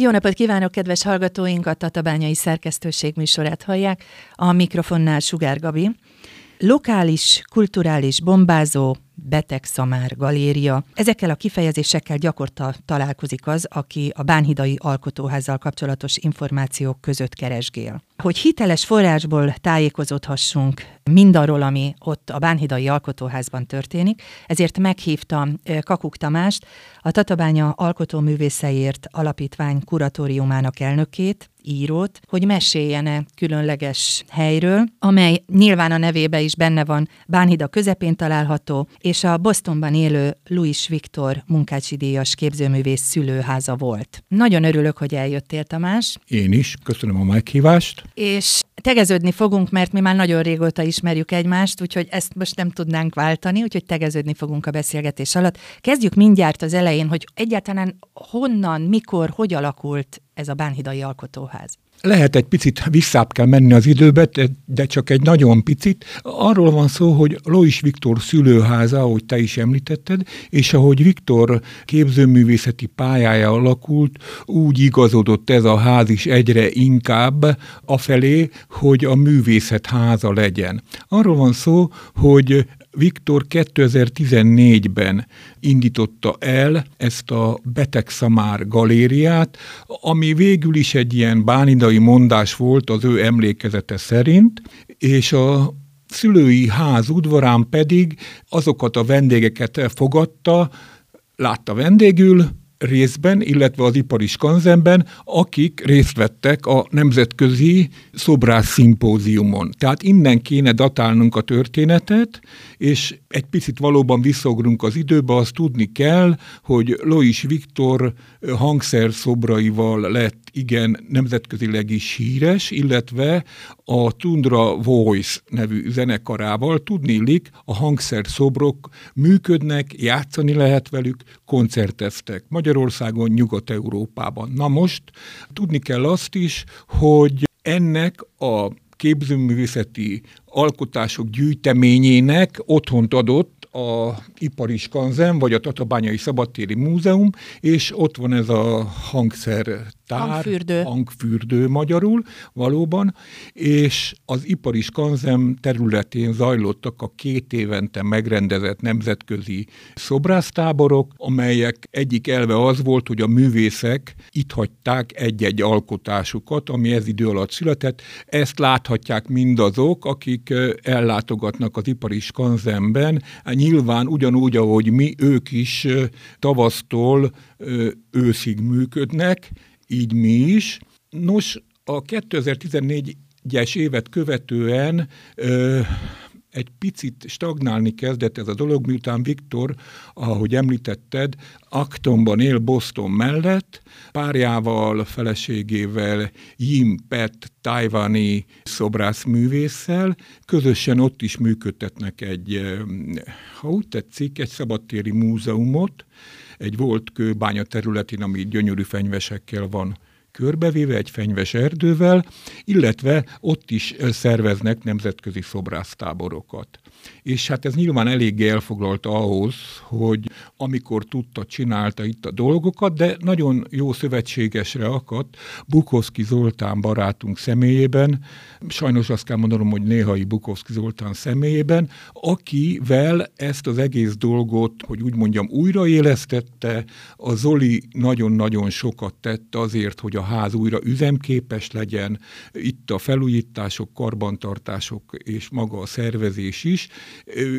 Jó napot kívánok, kedves hallgatóink! A Tatabányai Szerkesztőség műsorát hallják. A mikrofonnál Sugár Gabi. Lokális, kulturális bombázó, beteg szamár galéria. Ezekkel a kifejezésekkel gyakorta találkozik az, aki a Bánhidai Alkotóházzal kapcsolatos információk között keresgél. Hogy hiteles forrásból tájékozódhassunk mindarról, ami ott a Bánhidai Alkotóházban történik, ezért meghívtam Kakuk Tamást, a Tatabánya Alkotóművészeiért Alapítvány kuratóriumának elnökét, írót, hogy meséljen különleges helyről, amely nyilván a nevébe is benne van, Bánhida közepén található, és a Bostonban élő Louis Viktor munkácsi díjas képzőművész szülőháza volt. Nagyon örülök, hogy eljöttél, Tamás. Én is, köszönöm a meghívást. És tegeződni fogunk, mert mi már nagyon régóta ismerjük egymást, úgyhogy ezt most nem tudnánk váltani, úgyhogy tegeződni fogunk a beszélgetés alatt. Kezdjük mindjárt az elején, hogy egyáltalán honnan, mikor, hogy alakult ez a Bánhidai Alkotóház. Lehet egy picit visszább kell menni az időbe, de csak egy nagyon picit. Arról van szó, hogy Lois Viktor szülőháza, ahogy te is említetted, és ahogy Viktor képzőművészeti pályája alakult, úgy igazodott ez a ház is egyre inkább afelé, hogy a művészet háza legyen. Arról van szó, hogy Viktor 2014-ben indította el ezt a Beteg Szamár galériát, ami végül is egy ilyen bánidai mondás volt az ő emlékezete szerint, és a szülői ház udvarán pedig azokat a vendégeket fogadta, látta vendégül, részben, illetve az ipari skanzenben, akik részt vettek a nemzetközi szobrász szimpóziumon. Tehát innen kéne datálnunk a történetet, és egy picit valóban visszaugrunk az időbe, azt tudni kell, hogy Lois Viktor hangszer szobraival lett igen nemzetközileg is híres, illetve a Tundra Voice nevű zenekarával tudnélik, a hangszer szobrok működnek, játszani lehet velük, koncerteztek Magyarországon, Nyugat-Európában. Na most tudni kell azt is, hogy ennek a képzőművészeti alkotások gyűjteményének otthont adott a Ipari Skanzen, vagy a Tatabányai Szabadtéri Múzeum, és ott van ez a hangszer tár, hangfürdő. hangfürdő magyarul, valóban, és az ipari skanzem területén zajlottak a két évente megrendezett nemzetközi szobrásztáborok, amelyek egyik elve az volt, hogy a művészek itt hagyták egy-egy alkotásukat, ami ez idő alatt született. Ezt láthatják mindazok, akik ellátogatnak az ipari skanzemben. Nyilván ugyanúgy, ahogy mi, ők is tavasztól őszig működnek, így mi is. Nos, a 2014-es évet követően ö, egy picit stagnálni kezdett ez a dolog, miután Viktor, ahogy említetted, Actonban él Boston mellett, párjával, feleségével, Jim Pet, tajvani szobrászművésszel, közösen ott is működtetnek egy, ha úgy tetszik, egy szabadtéri múzeumot, egy volt kőbánya területén, ami gyönyörű fenyvesekkel van körbevéve egy fenyves erdővel, illetve ott is szerveznek nemzetközi szobrásztáborokat. És hát ez nyilván eléggé elfoglalta ahhoz, hogy amikor tudta, csinálta itt a dolgokat, de nagyon jó szövetségesre akadt Bukowski Zoltán barátunk személyében, sajnos azt kell mondanom, hogy néhai Bukowski Zoltán személyében, akivel ezt az egész dolgot, hogy úgy mondjam, újraélesztette, a Zoli nagyon-nagyon sokat tett azért, hogy a ház újra üzemképes legyen, itt a felújítások, karbantartások és maga a szervezés is,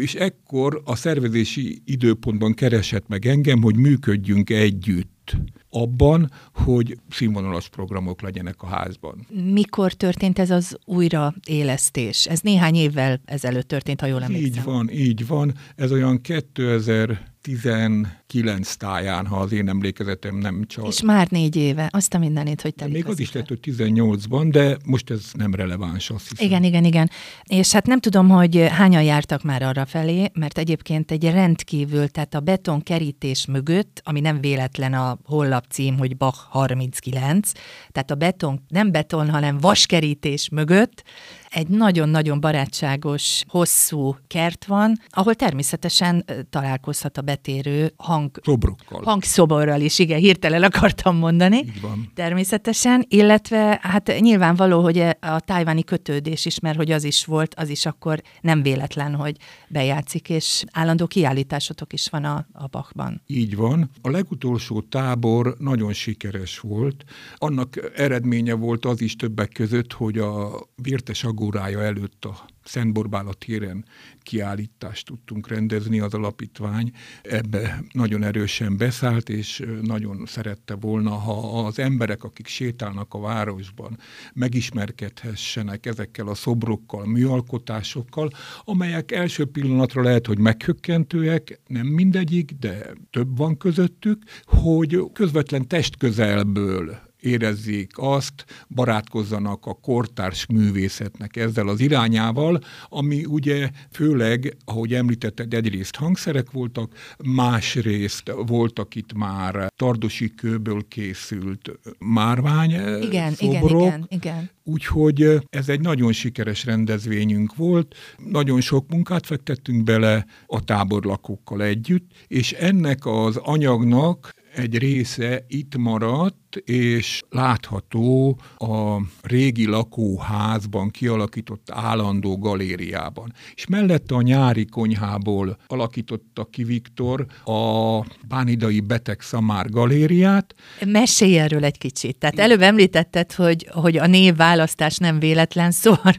és ekkor a szervezési időpontban keresett meg engem, hogy működjünk együtt abban, hogy színvonalas programok legyenek a házban. Mikor történt ez az újraélesztés? Ez néhány évvel ezelőtt történt, ha jól emlékszem. Így van, így van. Ez olyan 2019 táján, ha az én emlékezetem nem csak. És már négy éve, azt a mindenét, hogy te Még az, is lett, hogy 18-ban, de most ez nem releváns, azt hiszem. Igen, igen, igen. És hát nem tudom, hogy hányan jártak már arra felé, mert egyébként egy rendkívül, tehát a beton kerítés mögött, ami nem véletlen a hollap cím, hogy Bach 39, tehát a beton, nem beton, hanem vaskerítés mögött egy nagyon-nagyon barátságos, hosszú kert van, ahol természetesen találkozhat a betérő hang... Szobrokkal. Hangszoborral is, igen, hirtelen akartam mondani. Így van. Természetesen, illetve hát nyilvánvaló, hogy e, a tájváni kötődés is, mert hogy az is volt, az is akkor nem véletlen, hogy bejátszik, és állandó kiállításotok is van a, a Bachban. Így van. A legutolsó tábor nagyon sikeres volt. Annak eredménye volt az is többek között, hogy a Virtes Agórája előtt a Szent Borbála téren kiállítást tudtunk rendezni az alapítvány. Ebbe nagyon erősen beszállt, és nagyon szerette volna, ha az emberek, akik sétálnak a városban, megismerkedhessenek ezekkel a szobrokkal, műalkotásokkal, amelyek első pillanatra lehet, hogy meghökkentőek, nem mindegyik, de több van közöttük, hogy közvetlen testközelből érezzék azt, barátkozzanak a kortárs művészetnek ezzel az irányával, ami ugye főleg, ahogy említetted, egyrészt hangszerek voltak, másrészt voltak itt már tardosi kőből készült márvány igen, szobrok, igen, igen, igen. Úgyhogy ez egy nagyon sikeres rendezvényünk volt, nagyon sok munkát fektettünk bele a táborlakókkal együtt, és ennek az anyagnak egy része itt maradt, és látható a régi lakóházban kialakított állandó galériában. És mellette a nyári konyhából alakította ki Viktor a Bánidai Beteg Szamár galériát. Mesélj erről egy kicsit. Tehát előbb említetted, hogy, hogy a névválasztás nem véletlen, szóval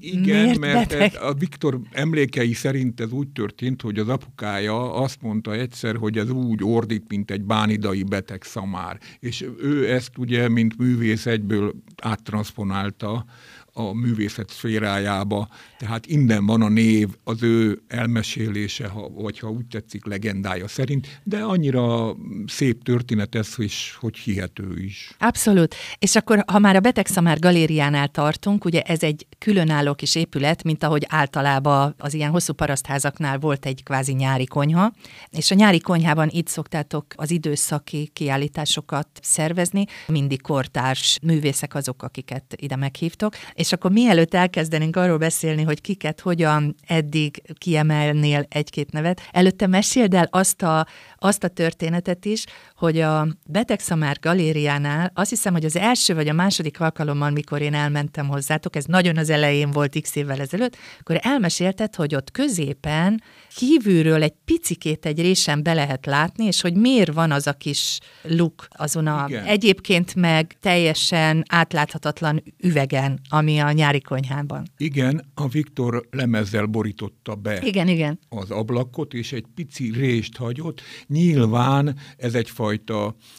igen, Miért mert beteg? a Viktor emlékei szerint ez úgy történt, hogy az apukája azt mondta egyszer, hogy ez úgy ordít, mint egy bánidai beteg szamár. És ő ezt ugye, mint művész egyből áttranszponálta a művészet szférájába. Tehát innen van a név, az ő elmesélése, ha, vagy ha úgy tetszik, legendája szerint, de annyira szép történet ez, és hogy hihető is. Abszolút. És akkor, ha már a Betegszamár galériánál tartunk, ugye ez egy különálló kis épület, mint ahogy általában az ilyen hosszú parasztházaknál volt egy kvázi nyári konyha, és a nyári konyhában itt szoktátok az időszaki kiállításokat szervezni, mindig kortárs művészek azok, akiket ide meghívtok, és akkor mielőtt elkezdenénk arról beszélni, hogy kiket hogyan eddig kiemelnél egy-két nevet, előtte meséld el azt a, azt a történetet is, hogy a Betegszamár galériánál azt hiszem, hogy az első vagy a második alkalommal, mikor én elmentem hozzátok, ez nagyon az elején volt x évvel ezelőtt, akkor elmesélted, hogy ott középen kívülről egy picikét egy résen be lehet látni, és hogy miért van az a kis luk azon a Igen. egyébként meg teljesen átláthatatlan üvegen, ami a nyári konyhában. Igen, a Viktor lemezzel borította be Igen, igen. az ablakot, és egy pici rést hagyott. Nyilván ez egyfajta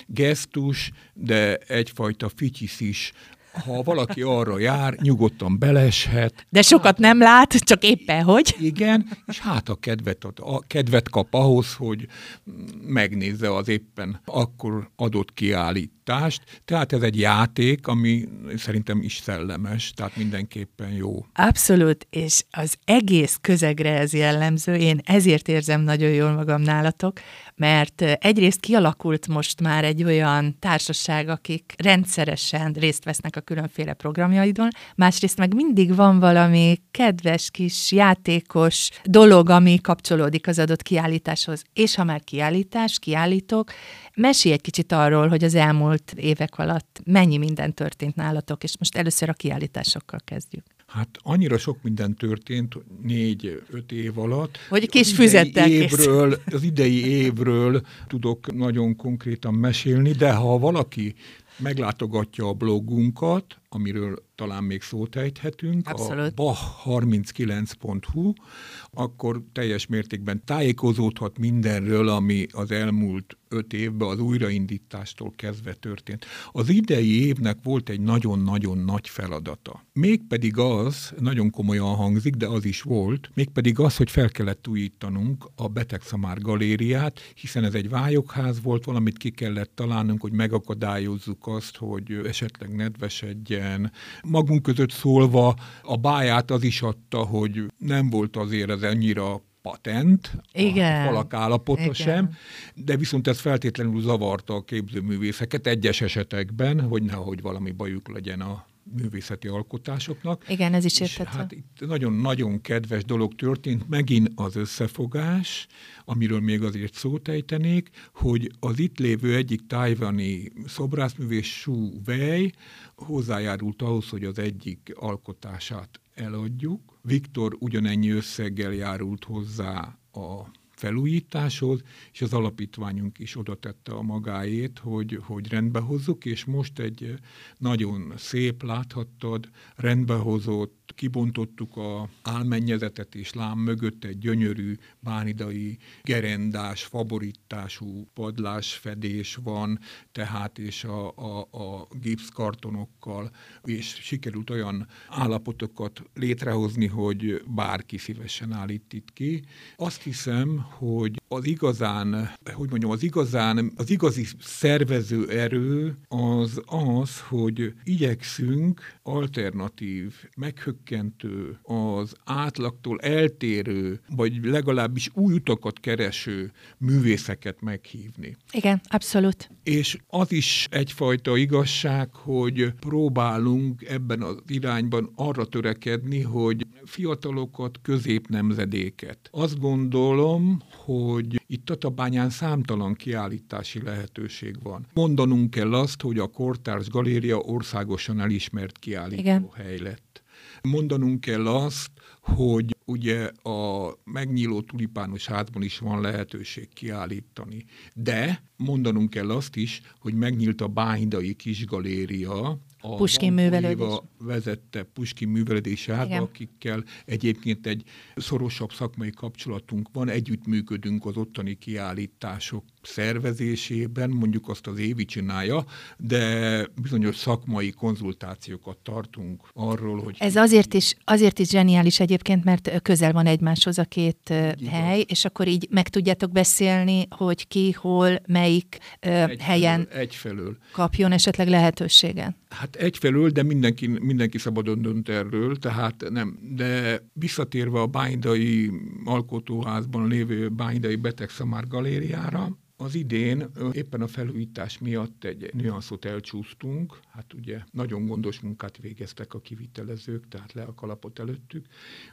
gesztus, de egyfajta fityisz is. Ha valaki arra jár, nyugodtan beleshet. De sokat nem lát, csak éppen hogy. Igen, és hát a kedvet, a kedvet kap ahhoz, hogy megnézze az éppen akkor adott kiállítást. Tehát ez egy játék, ami szerintem is szellemes, tehát mindenképpen jó. Abszolút, és az egész közegre ez jellemző. Én ezért érzem nagyon jól magam nálatok, mert egyrészt kialakult most már egy olyan társaság, akik rendszeresen részt vesznek a különféle programjaidon, másrészt meg mindig van valami kedves kis játékos dolog, ami kapcsolódik az adott kiállításhoz. És ha már kiállítás, kiállítok, mesélj egy kicsit arról, hogy az elmúlt évek alatt mennyi minden történt nálatok, és most először a kiállításokkal kezdjük. Hát annyira sok minden történt négy-öt év alatt. Hogy kis füzettel évről, Az idei évről tudok nagyon konkrétan mesélni, de ha valaki meglátogatja a blogunkat, amiről talán még szót ejthetünk, Abszolút. a bach39.hu, akkor teljes mértékben tájékozódhat mindenről, ami az elmúlt öt évben az újraindítástól kezdve történt. Az idei évnek volt egy nagyon-nagyon nagy feladata. Mégpedig az, nagyon komolyan hangzik, de az is volt, mégpedig az, hogy fel kellett újítanunk a Betegszamár galériát, hiszen ez egy vályokház volt, valamit ki kellett találnunk, hogy megakadályozzuk azt, hogy esetleg nedvesedjen. Magunk között szólva a báját az is adta, hogy nem volt azért ez annyira patent, Igen. a falak állapota Igen. sem, de viszont ez feltétlenül zavarta a képzőművészeket egyes esetekben, hogy nehogy valami bajuk legyen a művészeti alkotásoknak. Igen, ez is értető. Hát itt nagyon-nagyon kedves dolog történt, megint az összefogás, amiről még azért szót ejtenék, hogy az itt lévő egyik tájvani szobrászművész Su Wei hozzájárult ahhoz, hogy az egyik alkotását eladjuk. Viktor ugyanennyi összeggel járult hozzá a felújításhoz, és az alapítványunk is oda tette a magáét, hogy, hogy rendbe hozzuk, és most egy nagyon szép, láthattad, rendbehozott, kibontottuk a álmennyezetet, és lám mögött egy gyönyörű bánidai gerendás, favoritású padlásfedés van, tehát és a, a, a gipszkartonokkal, és sikerült olyan állapotokat létrehozni, hogy bárki szívesen állít itt ki. Azt hiszem, hogy az igazán, hogy mondjam, az igazán, az igazi szervező erő az az, hogy igyekszünk alternatív, meghökkentő, az átlagtól eltérő, vagy legalábbis új utakat kereső művészeket meghívni. Igen, abszolút. És az is egyfajta igazság, hogy próbálunk ebben az irányban arra törekedni, hogy fiatalokat, középnemzedéket. Azt gondolom, hogy itt Tatabányán számtalan kiállítási lehetőség van. Mondanunk kell azt, hogy a Kortárs Galéria országosan elismert kiállítóhely lett. Mondanunk kell azt, hogy ugye a megnyíló tulipános házban is van lehetőség kiállítani. De mondanunk kell azt is, hogy megnyílt a Báhidai Kisgaléria, a Puskin művelődés. vezette Puskin művelődési árba, akikkel egyébként egy szorosabb szakmai kapcsolatunk van, együttműködünk az ottani kiállítások szervezésében, mondjuk azt az évi csinálja, de bizonyos szakmai konzultációkat tartunk arról, hogy... Ez azért is, azért is zseniális egyébként, mert közel van egymáshoz a két így hely, és akkor így meg tudjátok beszélni, hogy ki, hol, melyik egyfelől, helyen egyfelől. kapjon esetleg lehetőséget. Hát egyfelől, de mindenki, mindenki szabadon dönt erről, tehát nem. De visszatérve a Bánydai alkotóházban lévő Bánydai Betegszamár galériára, az idén éppen a felújítás miatt egy nüanszot elcsúsztunk, hát ugye nagyon gondos munkát végeztek a kivitelezők, tehát le a kalapot előttük,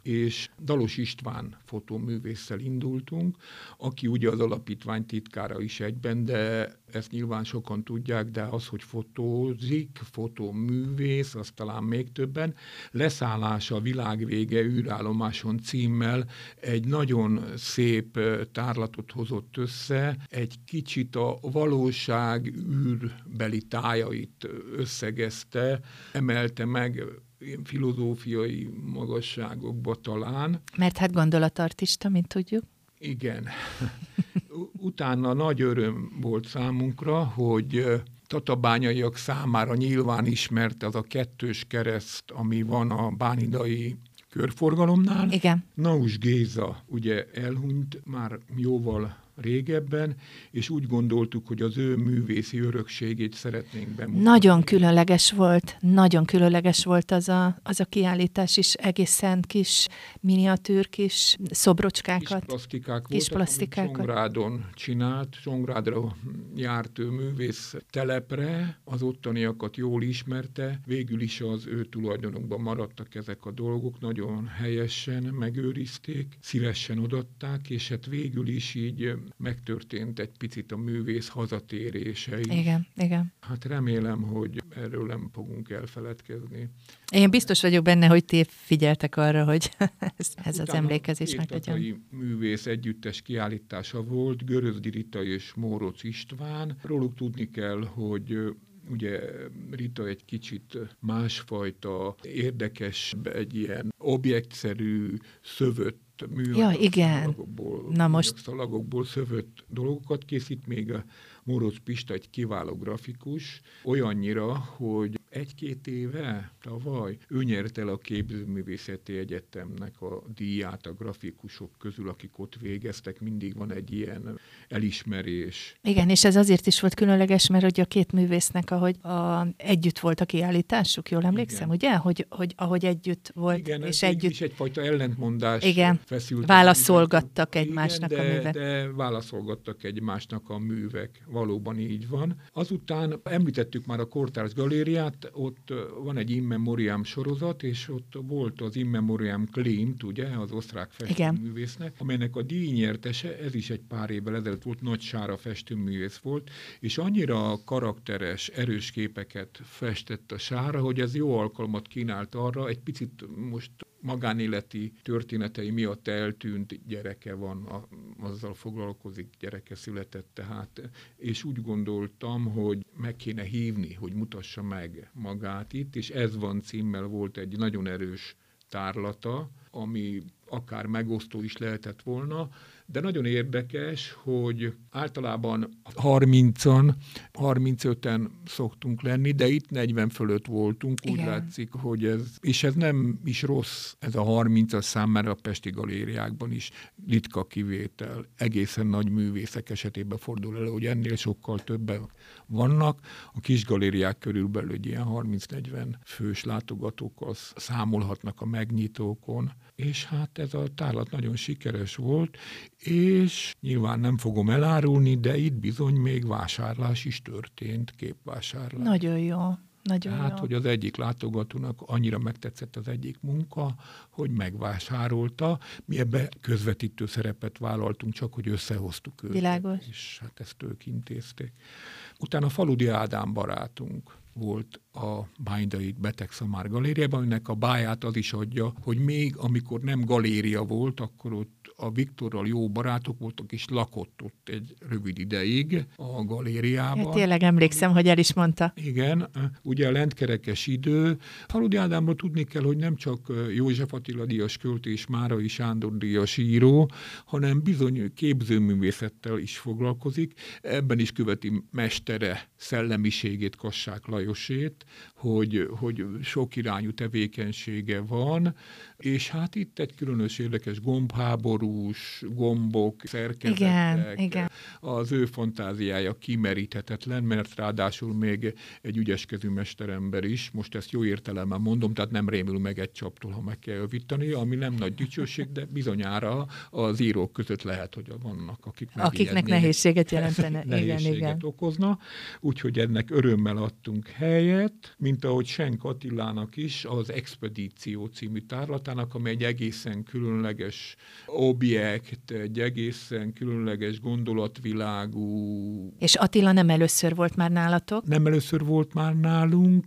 és Dalos István fotóművésszel indultunk, aki ugye az alapítvány titkára is egyben, de ezt nyilván sokan tudják, de az, hogy fotózik, fotóművész, az talán még többen, leszállása a világvége űrállomáson címmel egy nagyon szép tárlatot hozott össze, egy kicsit a valóság űrbeli tájait összegezte, emelte meg ilyen filozófiai magasságokba talán. Mert hát gondolatartista, mint tudjuk. Igen. Utána nagy öröm volt számunkra, hogy tatabányaiak számára nyilván ismert az a kettős kereszt, ami van a bánidai körforgalomnál. Igen. Naus Géza ugye elhunyt már jóval régebben, és úgy gondoltuk, hogy az ő művészi örökségét szeretnénk bemutatni. Nagyon különleges volt, nagyon különleges volt az a, az a kiállítás is, egészen kis miniatűr, kis szobrocskákat. Kis plastikák kis voltak, plastikákat. Csongrádon csinált, Csongrádra járt ő művész telepre, az ottaniakat jól ismerte, végül is az ő tulajdonokban maradtak ezek a dolgok, nagyon helyesen megőrizték, szívesen odatták, és hát végül is így megtörtént egy picit a művész hazatérése is. Igen, igen. Hát remélem, hogy erről nem fogunk elfeledkezni. Én biztos vagyok benne, hogy ti figyeltek arra, hogy ez, ez az emlékezés meglegyen. művész együttes kiállítása volt, Görözdi Rita és Móroc István. Róluk tudni kell, hogy ugye Rita egy kicsit másfajta, érdekes, egy ilyen objektszerű, szövött műanyag ja, igen. szalagokból, Na most... szalagokból szövött dolgokat készít, még a Moroz Pista egy kiváló grafikus, olyannyira, hogy egy-két éve, tavaly, ő nyert el a Képzőművészeti Egyetemnek a díját a grafikusok közül, akik ott végeztek, mindig van egy ilyen elismerés. Igen, és ez azért is volt különleges, mert hogy a két művésznek, ahogy a, együtt volt a kiállításuk, jól emlékszem, Igen. ugye? Hogy, hogy ahogy együtt volt, Igen, és ez együtt... is egyfajta ellentmondás Igen, feszült. válaszolgattak egymásnak Igen, de, a művek. De válaszolgattak egymásnak a művek, valóban így van. Azután említettük már a Kortárs Galériát, Ott van egy In Memoriam sorozat, és ott volt az In Memoriam Klimt, ugye, az osztrák festőművésznek, amelynek a díjnyertese, ez is egy pár évvel ezelőtt volt, Nagy Sára festőművész volt, és annyira karakteres, erős képeket festett a Sára, hogy ez jó alkalmat kínált arra, egy picit most magánéleti történetei miatt eltűnt gyereke van, a, azzal foglalkozik, gyereke született tehát, és úgy gondoltam, hogy meg kéne hívni, hogy mutassa meg magát itt, és ez van címmel volt egy nagyon erős tárlata, ami akár megosztó is lehetett volna, de nagyon érdekes, hogy általában 30-an, 35-en szoktunk lenni, de itt 40 fölött voltunk, úgy Igen. látszik, hogy ez, és ez nem is rossz, ez a 30-as szám, mert a Pesti galériákban is ritka kivétel. Egészen nagy művészek esetében fordul elő, hogy ennél sokkal többen vannak. A kis galériák körülbelül egy ilyen 30-40 fős látogatókkal számolhatnak a megnyitókon, és hát ez a tárlat nagyon sikeres volt, és nyilván nem fogom elárulni, de itt bizony még vásárlás is történt, képvásárlás. Nagyon jó. Nagyon hát, jó. hogy az egyik látogatónak annyira megtetszett az egyik munka, hogy megvásárolta. Mi ebbe közvetítő szerepet vállaltunk, csak hogy összehoztuk őket. Világos. És hát ezt ők intézték. Utána Faludi Ádám barátunk volt a Bájdai Betegszamár galériában, aminek a báját az is adja, hogy még amikor nem galéria volt, akkor ott a Viktorral jó barátok voltak, és lakott ott egy rövid ideig a galériában. Ja, tényleg emlékszem, hogy el is mondta. Igen, ugye a lentkerekes idő. Faludi Ádámról tudni kell, hogy nem csak József Attila díjas költő és Márai Sándor díjas író, hanem bizony képzőművészettel is foglalkozik. Ebben is követi mestere szellemiségét, Kassák Lajosét, hogy, hogy sok irányú tevékenysége van, és hát itt egy különös érdekes gombháborús, gombok, szerkezetek. Igen, igen. Az ő fantáziája kimeríthetetlen, mert ráadásul még egy ügyeskező mesterember is, most ezt jó értelemben mondom, tehát nem rémül meg egy csaptól, ha meg kell javítani, ami nem nagy dicsőség, de bizonyára az írók között lehet, hogy vannak, akik Akiknek nehézséget jelentene. nehézséget igen, igen. okozna, úgyhogy ennek örömmel adtunk helyet, mint ahogy Senk Attilának is az Expedíció című tárlat, Mártának, ami egy egészen különleges objekt, egy egészen különleges gondolatvilágú. És Attila nem először volt már nálatok? Nem először volt már nálunk,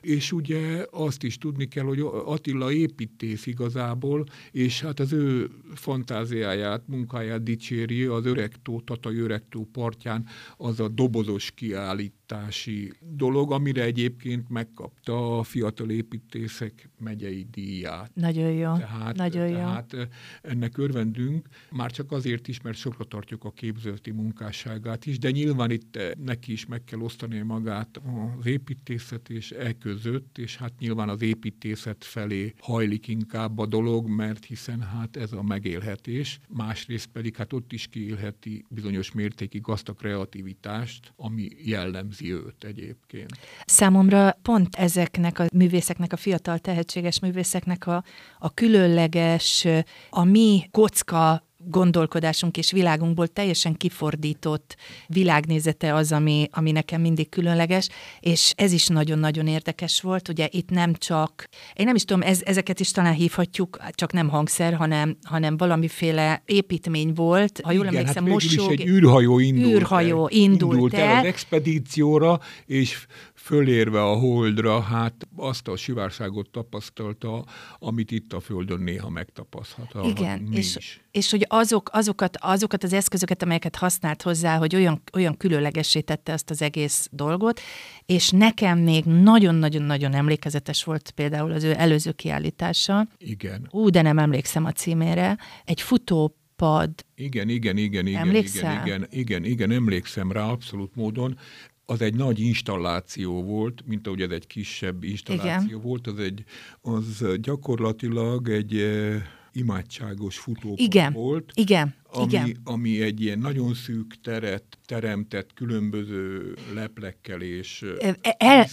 és ugye azt is tudni kell, hogy Attila építész igazából, és hát az ő fantáziáját, munkáját dicséri az öregtó, Tatai öregtó partján az a dobozos kiállít alapítási dolog, amire egyébként megkapta a fiatal építészek megyei díját. Nagyon jó. Tehát, Nagyon jó. tehát ennek örvendünk, már csak azért is, mert sokra tartjuk a képzőti munkásságát is, de nyilván itt neki is meg kell osztani magát az építészet és e között, és hát nyilván az építészet felé hajlik inkább a dolog, mert hiszen hát ez a megélhetés, másrészt pedig hát ott is kiélheti bizonyos mértékig azt a kreativitást, ami jellemző jellemzi őt egyébként. Számomra pont ezeknek a művészeknek, a fiatal tehetséges művészeknek a, a különleges, a mi kocka gondolkodásunk és világunkból teljesen kifordított világnézete az, ami, ami nekem mindig különleges, és ez is nagyon-nagyon érdekes volt. Ugye itt nem csak, én nem is tudom, ez, ezeket is talán hívhatjuk, csak nem hangszer, hanem, hanem valamiféle építmény volt. Ha jól Igen, emlékszem, hát mosog, is egy űrhajó indult űrhajó el, indult, indult el. el az expedícióra, és fölérve a holdra, hát azt a sivárságot tapasztalta, amit itt a Földön néha megtapaszthat. Igen, és, és hogy azok, azokat, azokat az eszközöket, amelyeket használt hozzá, hogy olyan, olyan különlegessé tette azt az egész dolgot, és nekem még nagyon-nagyon-nagyon emlékezetes volt például az ő előző kiállítása. Igen. Ú, de nem emlékszem a címére. Egy futó pad. Igen, igen, igen, igen, Emlékszel? igen, igen, igen, igen, emlékszem rá abszolút módon az egy nagy installáció volt, mint ahogy ez egy kisebb installáció Igen. volt, az, egy, az gyakorlatilag egy e, imádságos futópont Igen. volt. Igen. Ami, Igen. ami egy ilyen nagyon szűk teret teremtett különböző leplekkel és El,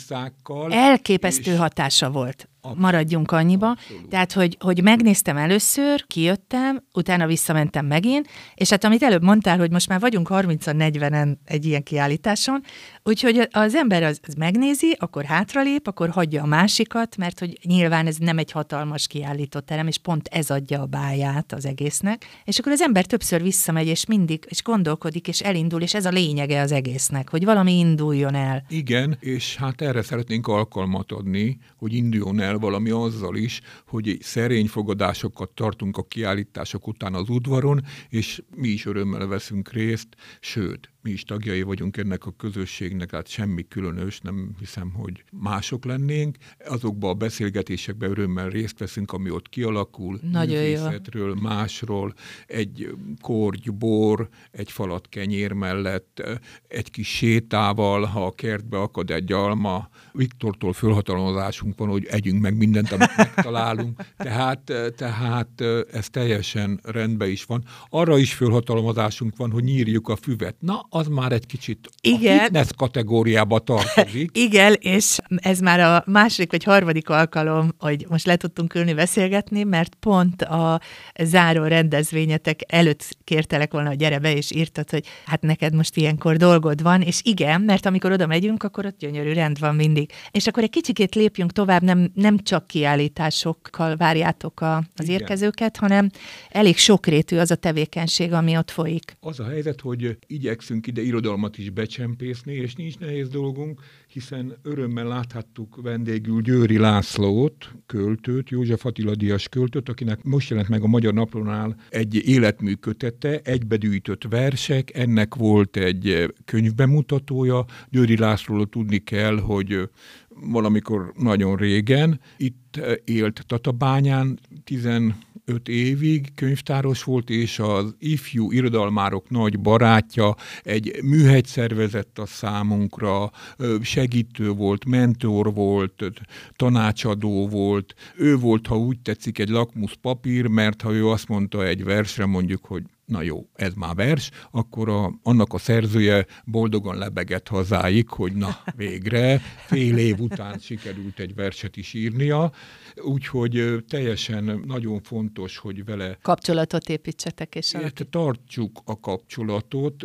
elképesztő és, hatása volt maradjunk annyiba. Abszolút. Tehát, hogy, hogy megnéztem először, kijöttem, utána visszamentem megint, és hát amit előbb mondtál, hogy most már vagyunk 30-40-en egy ilyen kiállításon, úgyhogy az ember az, az megnézi, akkor hátralép, akkor hagyja a másikat, mert hogy nyilván ez nem egy hatalmas kiállító terem, és pont ez adja a báját az egésznek, és akkor az ember többször visszamegy, és mindig, és gondolkodik, és elindul, és ez a lényege az egésznek, hogy valami induljon el. Igen, és hát erre szeretnénk alkalmat adni, hogy induljon el valami azzal is, hogy szerény fogadásokat tartunk a kiállítások után az udvaron, és mi is örömmel veszünk részt, sőt, mi is tagjai vagyunk ennek a közösségnek, tehát semmi különös, nem hiszem, hogy mások lennénk. Azokban a beszélgetésekben örömmel részt veszünk, ami ott kialakul, Nagyon művészetről, jó. másról, egy korgy bor, egy falat kenyér mellett, egy kis sétával, ha a kertbe akad egy alma, Viktortól fölhatalmazásunk van, hogy együnk meg mindent, amit megtalálunk, tehát, tehát ez teljesen rendben is van. Arra is fölhatalmazásunk van, hogy nyírjuk a füvet. Na, az már egy kicsit Igen. a fitness kategóriába tartozik. Igen, és ez már a második vagy harmadik alkalom, hogy most le tudtunk ülni beszélgetni, mert pont a záró rendezvényetek előtt kértelek volna, hogy gyere be, és írtad, hogy hát neked most ilyenkor dolgod van, és igen, mert amikor oda megyünk, akkor ott gyönyörű rend van mindig. És akkor egy kicsikét lépjünk tovább, nem, nem csak kiállításokkal várjátok a, az igen. érkezőket, hanem elég sokrétű az a tevékenység, ami ott folyik. Az a helyzet, hogy igyekszünk igyekszünk ide irodalmat is becsempészni, és nincs nehéz dolgunk, hiszen örömmel láthattuk vendégül Győri Lászlót, költőt, József Attila Díjas költőt, akinek most jelent meg a Magyar Naplónál egy életmű kötete, egybedűjtött versek, ennek volt egy könyvbemutatója. Győri Lászlóról tudni kell, hogy valamikor nagyon régen itt élt Tatabányán, 10 öt évig könyvtáros volt, és az ifjú irodalmárok nagy barátja, egy műhegy szervezett a számunkra, segítő volt, mentor volt, tanácsadó volt. Ő volt, ha úgy tetszik, egy lakmusz papír, mert ha ő azt mondta egy versre mondjuk, hogy na jó, ez már vers, akkor a, annak a szerzője boldogan lebegett hazáig, hogy na végre, fél év után sikerült egy verset is írnia, úgyhogy teljesen nagyon fontos, hogy vele... Kapcsolatot építsetek, és... Alakít. Tartsuk a kapcsolatot,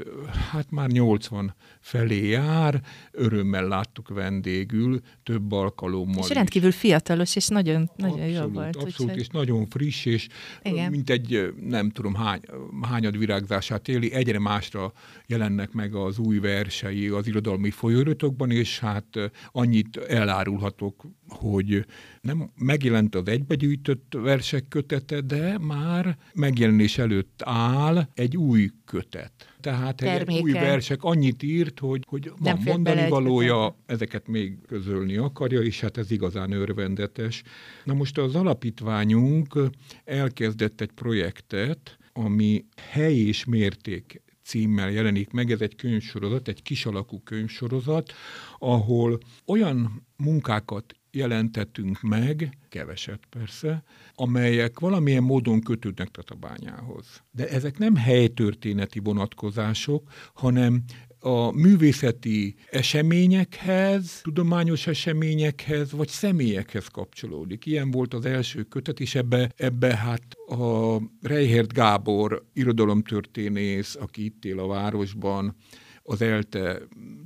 hát már 80 felé jár, örömmel láttuk vendégül, több alkalommal És rendkívül is. fiatalos, és nagyon, nagyon abszolút, jó volt. Abszolút, úgyhogy... és nagyon friss, és Igen. mint egy, nem tudom, hány, hányad virágzását éli, egyre másra jelennek meg az új versei az irodalmi folyóiratokban, és hát annyit elárulhatok, hogy nem megjelent az egybegyűjtött versek kötete, de már megjelenés előtt áll egy új kötet. Tehát egy új versek annyit írt, hogy, hogy van mondani valója, ezeket még közölni akarja, és hát ez igazán örvendetes. Na most az alapítványunk elkezdett egy projektet, ami hely és mérték címmel jelenik meg. Ez egy könyvsorozat, egy kisalakú könyvsorozat, ahol olyan munkákat jelentettünk meg, keveset persze, amelyek valamilyen módon kötődnek Tatabányához. De ezek nem helytörténeti vonatkozások, hanem a művészeti eseményekhez, tudományos eseményekhez, vagy személyekhez kapcsolódik. Ilyen volt az első kötet, és ebbe, ebbe hát a Reichert Gábor irodalomtörténész, aki itt él a városban, az ELTE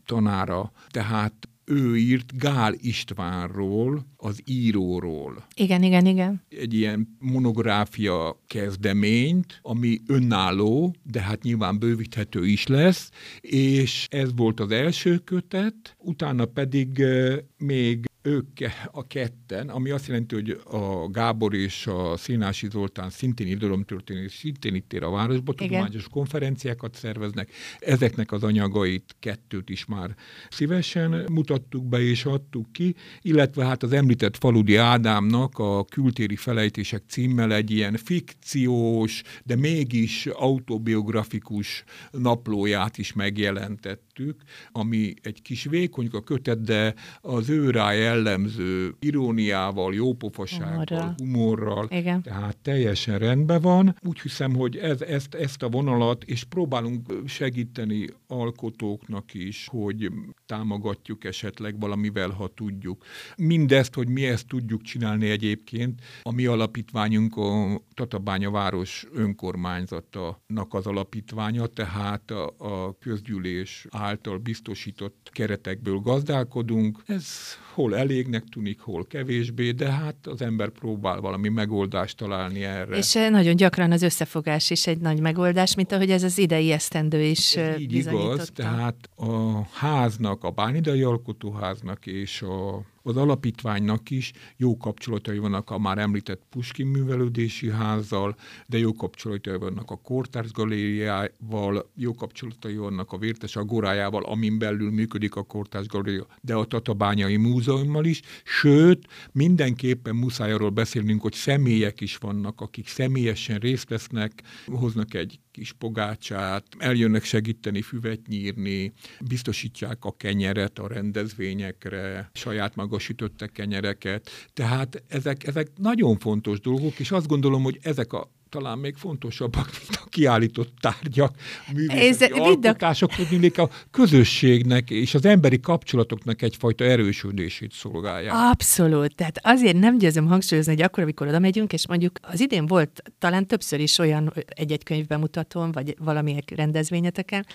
tanára, tehát ő írt Gál Istvánról, az íróról. Igen, igen, igen. Egy ilyen monográfia kezdeményt, ami önálló, de hát nyilván bővíthető is lesz, és ez volt az első kötet, utána pedig még ők a ketten, ami azt jelenti, hogy a Gábor és a Színási Zoltán szintén irodalomtörténés, szintén itt ér a városba, tudományos konferenciákat szerveznek. Ezeknek az anyagait kettőt is már szívesen mutattuk be és adtuk ki, illetve hát az említett Faludi Ádámnak a kültéri felejtések címmel egy ilyen fikciós, de mégis autobiografikus naplóját is megjelentettük, ami egy kis vékonyka kötet, de az ő rája jellemző iróniával, jópofasággal, Humorral. humorral, Igen. tehát teljesen rendben van. Úgy hiszem, hogy ez, ezt, ezt a vonalat, és próbálunk segíteni alkotóknak is, hogy támogatjuk esetleg valamivel, ha tudjuk. Mindezt, hogy mi ezt tudjuk csinálni egyébként, a mi alapítványunk a Tatabánya város önkormányzatának az alapítványa, tehát a, a közgyűlés által biztosított keretekből gazdálkodunk. Ez hol elégnek tűnik, hol kevésbé, de hát az ember próbál valami megoldást találni erre. És eh, nagyon gyakran az összefogás is egy nagy megoldás, mint ahogy ez az idei esztendő is Ez eh, így igaz, tehát a háznak, a Bánidai Alkotóháznak és a, az alapítványnak is jó kapcsolatai vannak a már említett Puskin Művelődési Házzal, de jó kapcsolatai vannak a Kortárs Galériával, jó kapcsolatai vannak a Vértes Agorájával, amin belül működik a Kortárs Galéria, de a Tatabányai Múzeummal is, sőt, mindenképpen muszáj arról beszélnünk, hogy személyek is vannak, akik személyesen részt vesznek, hoznak egy kis pogácsát, eljönnek segíteni füvet nyírni, biztosítják a kenyeret a rendezvényekre, saját maga sütöttek kenyereket. Tehát ezek, ezek nagyon fontos dolgok, és azt gondolom, hogy ezek a talán még fontosabbak, mint a kiállított tárgyak, művészeti alkotások, tudnék a közösségnek és az emberi kapcsolatoknak egyfajta erősödését szolgálják. Abszolút. Tehát azért nem győzöm hangsúlyozni, hogy akkor, amikor oda megyünk, és mondjuk az idén volt talán többször is olyan egy-egy könyvbemutatón, vagy valamilyen rendezvényeteken,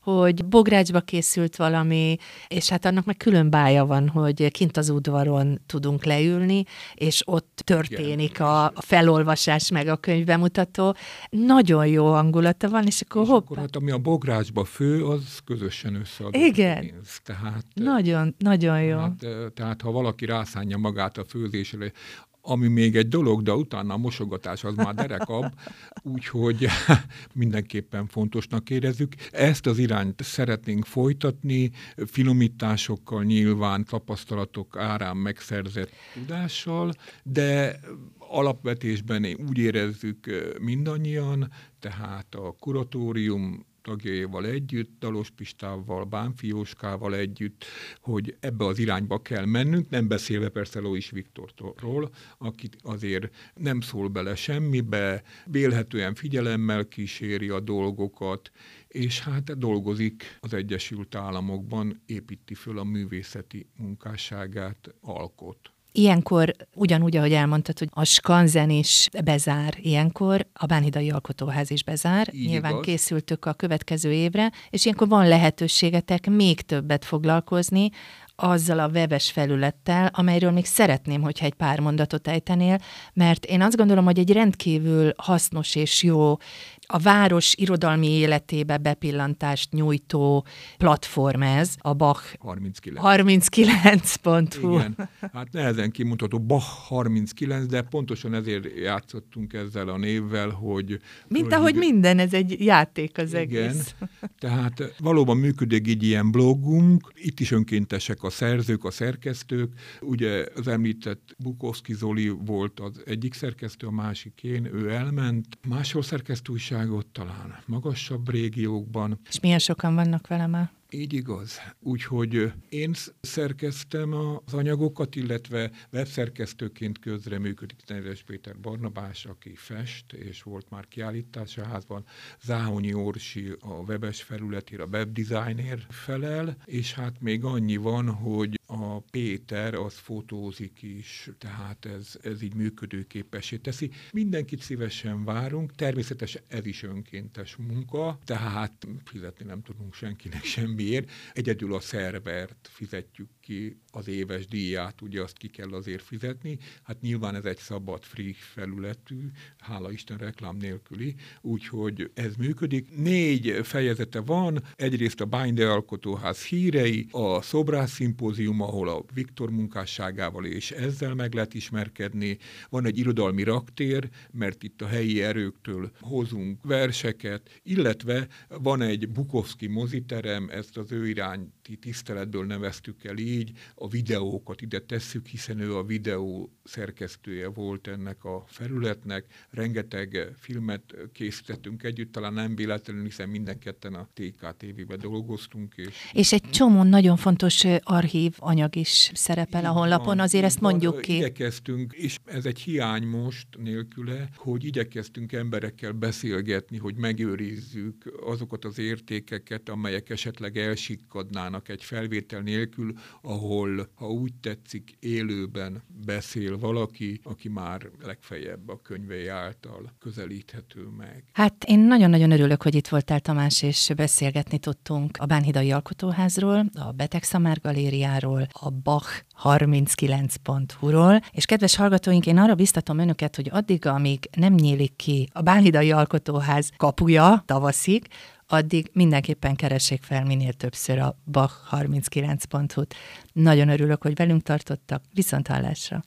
hogy Bográcsba készült valami, és hát annak meg külön bája van, hogy kint az udvaron tudunk leülni, és ott történik a a felolvasás meg a könyvbemutató. Nagyon jó hangulata van, és akkor És hopp, akkor hát ami a bográcsba fő, az közösen összeadott Igen. pénz. Tehát, nagyon, nagyon jó. tehát, eh, tehát ha valaki rászánja magát a főzésre, ami még egy dolog, de utána a mosogatás az már derekabb, úgyhogy mindenképpen fontosnak érezzük. Ezt az irányt szeretnénk folytatni, finomításokkal nyilván, tapasztalatok árán megszerzett tudással, de alapvetésben úgy érezzük mindannyian, tehát a kuratórium tagjaival együtt, Dalos Pistával, Bánfi Jóskával együtt, hogy ebbe az irányba kell mennünk, nem beszélve persze Lois Viktorról, akit azért nem szól bele semmibe, vélhetően figyelemmel kíséri a dolgokat, és hát dolgozik az Egyesült Államokban, építi föl a művészeti munkásságát, alkot. Ilyenkor, ugyanúgy, ahogy elmondtad, hogy a skanzen is bezár ilyenkor, a Bánhidai Alkotóház is bezár, Így nyilván igaz. készültök a következő évre, és ilyenkor van lehetőségetek még többet foglalkozni azzal a webes felülettel, amelyről még szeretném, hogyha egy pár mondatot ejtenél, mert én azt gondolom, hogy egy rendkívül hasznos és jó a város irodalmi életébe bepillantást nyújtó platform ez, a Bach 39. 39.hu. Igen, hát nehezen kimondható Bach 39, de pontosan ezért játszottunk ezzel a névvel, hogy... Mint hogy ahogy ide- minden, ez egy játék az Igen, egész. tehát valóban működik egy ilyen blogunk, itt is önkéntesek a szerzők, a szerkesztők. Ugye az említett Bukowski Zoli volt az egyik szerkesztő, a másik én, ő elment. Máshol szerkesztő újságot talán magasabb régiókban. És milyen sokan vannak vele már? Így igaz. Úgyhogy én sz- szerkeztem az anyagokat, illetve webszerkesztőként közreműködik Neves Péter Barnabás, aki fest, és volt már kiállítása házban. Záhonyi Orsi a webes felületére, a webdesigner felel, és hát még annyi van, hogy a Péter az fotózik is, tehát ez, ez így működőképessé teszi. Mindenkit szívesen várunk, természetesen ez is önkéntes munka, tehát fizetni nem tudunk senkinek semmiért. Egyedül a szervert fizetjük ki az éves díját, ugye azt ki kell azért fizetni. Hát nyilván ez egy szabad, free felületű, hála Isten reklám nélküli, úgyhogy ez működik. Négy fejezete van, egyrészt a Bájnde Alkotóház hírei, a Szobrász Szimpózium, ahol a Viktor munkásságával és ezzel meg lehet ismerkedni. Van egy irodalmi raktér, mert itt a helyi erőktől hozunk verseket, illetve van egy Bukowski moziterem, ezt az ő iránti tiszteletből neveztük el így, így a videókat ide tesszük, hiszen ő a videó szerkesztője volt ennek a felületnek. Rengeteg filmet készítettünk együtt, talán nem véletlenül, hiszen minden ketten a TKTV-be dolgoztunk. És, és egy csomó nagyon fontos archív anyag is szerepel a honlapon, azért ezt mondjuk ki. Igyekeztünk, és ez egy hiány most nélküle, hogy igyekeztünk emberekkel beszélgetni, hogy megőrizzük azokat az értékeket, amelyek esetleg elsikkadnának egy felvétel nélkül, ahol, ha úgy tetszik, élőben beszél valaki, aki már legfeljebb a könyvei által közelíthető meg. Hát én nagyon-nagyon örülök, hogy itt voltál Tamás, és beszélgetni tudtunk a Bánhidai Alkotóházról, a Betegszamár Galériáról, a Bach 39.hu-ról, és kedves hallgatóink, én arra biztatom önöket, hogy addig, amíg nem nyílik ki a Bánhidai Alkotóház kapuja tavaszig, addig mindenképpen keressék fel minél többször a Bach 39.hu-t. Nagyon örülök, hogy velünk tartottak. Viszont hallásra!